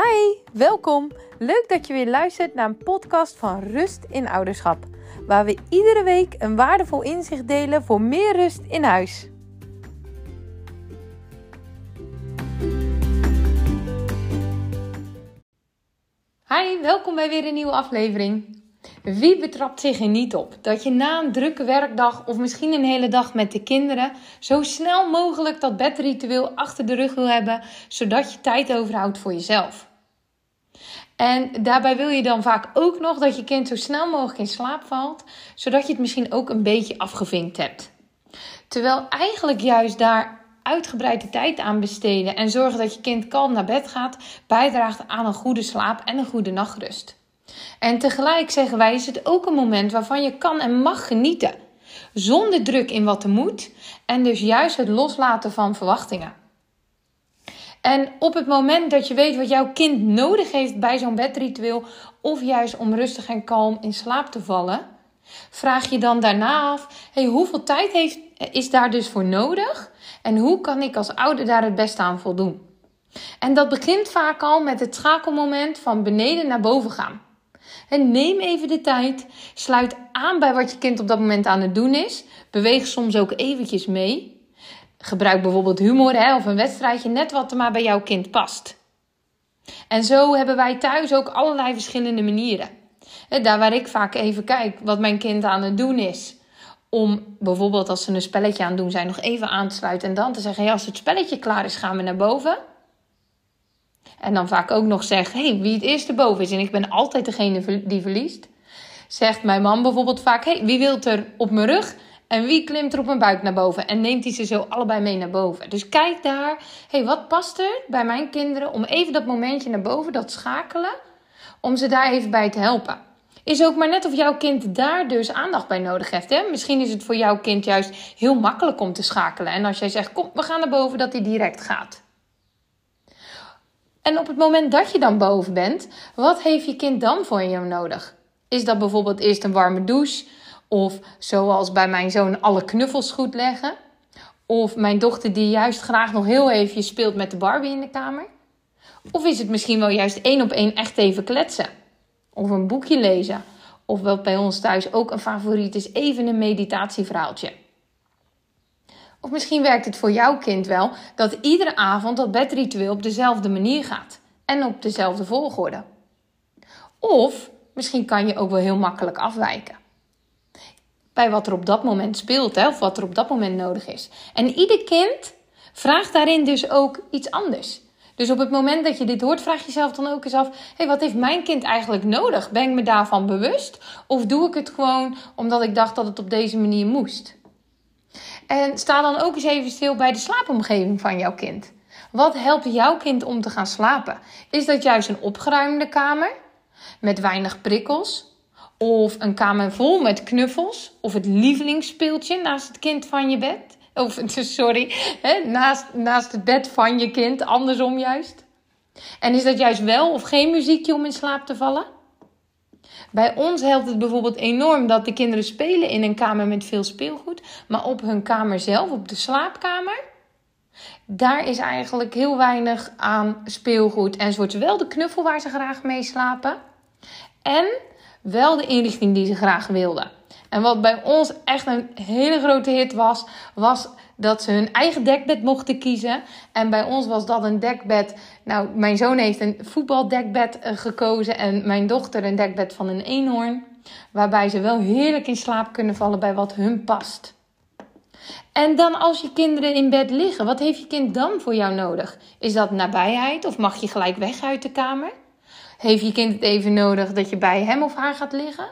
Hi, welkom. Leuk dat je weer luistert naar een podcast van Rust in Ouderschap, waar we iedere week een waardevol inzicht delen voor meer rust in huis. Hi, welkom bij weer een nieuwe aflevering. Wie betrapt zich er niet op dat je na een drukke werkdag of misschien een hele dag met de kinderen zo snel mogelijk dat bedritueel achter de rug wil hebben, zodat je tijd overhoudt voor jezelf? En daarbij wil je dan vaak ook nog dat je kind zo snel mogelijk in slaap valt, zodat je het misschien ook een beetje afgevinkt hebt. Terwijl eigenlijk juist daar uitgebreide tijd aan besteden en zorgen dat je kind kalm naar bed gaat, bijdraagt aan een goede slaap en een goede nachtrust. En tegelijk zeggen wij is het ook een moment waarvan je kan en mag genieten. Zonder druk in wat er moet en dus juist het loslaten van verwachtingen. En op het moment dat je weet wat jouw kind nodig heeft bij zo'n bedritueel, of juist om rustig en kalm in slaap te vallen, vraag je dan daarna af: hey, hoeveel tijd heeft, is daar dus voor nodig? En hoe kan ik als ouder daar het beste aan voldoen? En dat begint vaak al met het schakelmoment van beneden naar boven gaan. En neem even de tijd. Sluit aan bij wat je kind op dat moment aan het doen is. Beweeg soms ook eventjes mee. Gebruik bijvoorbeeld humor hè, of een wedstrijdje, net wat er maar bij jouw kind past. En zo hebben wij thuis ook allerlei verschillende manieren. Daar waar ik vaak even kijk wat mijn kind aan het doen is. Om bijvoorbeeld als ze een spelletje aan het doen zijn, nog even aan te sluiten en dan te zeggen: ja, als het spelletje klaar is, gaan we naar boven. En dan vaak ook nog zegt: hey, wie het eerste boven is. En ik ben altijd degene die verliest. Zegt mijn man bijvoorbeeld vaak: hey, wie wil er op mijn rug? En wie klimt er op mijn buik naar boven? En neemt hij ze zo allebei mee naar boven. Dus kijk daar, hey, wat past er bij mijn kinderen om even dat momentje naar boven, dat schakelen, om ze daar even bij te helpen. Is ook maar net of jouw kind daar dus aandacht bij nodig heeft. Hè? Misschien is het voor jouw kind juist heel makkelijk om te schakelen. En als jij zegt, kom, we gaan naar boven, dat hij direct gaat. En op het moment dat je dan boven bent, wat heeft je kind dan voor je nodig? Is dat bijvoorbeeld eerst een warme douche? Of zoals bij mijn zoon alle knuffels goed leggen? Of mijn dochter die juist graag nog heel even speelt met de Barbie in de kamer? Of is het misschien wel juist één op één echt even kletsen? Of een boekje lezen? Of wat bij ons thuis ook een favoriet is, even een meditatieverhaaltje. Of misschien werkt het voor jouw kind wel dat iedere avond dat bedritueel op dezelfde manier gaat en op dezelfde volgorde. Of misschien kan je ook wel heel makkelijk afwijken. Bij wat er op dat moment speelt, hè, of wat er op dat moment nodig is. En ieder kind vraagt daarin dus ook iets anders. Dus op het moment dat je dit hoort, vraag jezelf dan ook eens af: hey, wat heeft mijn kind eigenlijk nodig? Ben ik me daarvan bewust? Of doe ik het gewoon omdat ik dacht dat het op deze manier moest? En sta dan ook eens even stil bij de slaapomgeving van jouw kind. Wat helpt jouw kind om te gaan slapen? Is dat juist een opgeruimde kamer met weinig prikkels? Of een kamer vol met knuffels? Of het lievelingsspeeltje naast het kind van je bed? Of, sorry, hè, naast, naast het bed van je kind, andersom juist. En is dat juist wel of geen muziekje om in slaap te vallen? Bij ons helpt het bijvoorbeeld enorm dat de kinderen spelen in een kamer met veel speelgoed. Maar op hun kamer zelf, op de slaapkamer, daar is eigenlijk heel weinig aan speelgoed. En ze wordt wel de knuffel waar ze graag mee slapen. En wel de inrichting die ze graag wilden. En wat bij ons echt een hele grote hit was, was dat ze hun eigen dekbed mochten kiezen. En bij ons was dat een dekbed. Nou, mijn zoon heeft een voetbaldekbed eh, gekozen en mijn dochter een dekbed van een eenhoorn. Waarbij ze wel heerlijk in slaap kunnen vallen bij wat hun past. En dan als je kinderen in bed liggen, wat heeft je kind dan voor jou nodig? Is dat nabijheid of mag je gelijk weg uit de kamer? Heeft je kind het even nodig dat je bij hem of haar gaat liggen?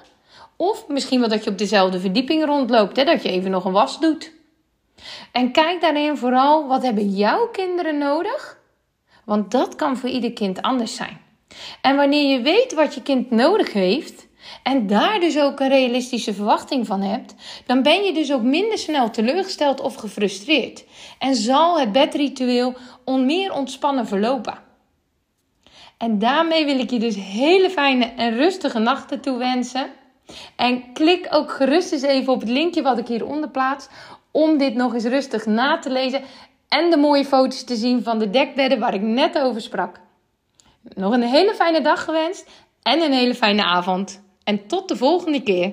Of misschien wel dat je op dezelfde verdieping rondloopt, hè, dat je even nog een was doet. En kijk daarin vooral wat hebben jouw kinderen nodig? Want dat kan voor ieder kind anders zijn. En wanneer je weet wat je kind nodig heeft en daar dus ook een realistische verwachting van hebt, dan ben je dus ook minder snel teleurgesteld of gefrustreerd. En zal het bedritueel on meer ontspannen verlopen. En daarmee wil ik je dus hele fijne en rustige nachten toewensen. En klik ook gerust eens even op het linkje wat ik hieronder plaats. Om dit nog eens rustig na te lezen. En de mooie foto's te zien van de dekbedden waar ik net over sprak. Nog een hele fijne dag gewenst en een hele fijne avond. En tot de volgende keer.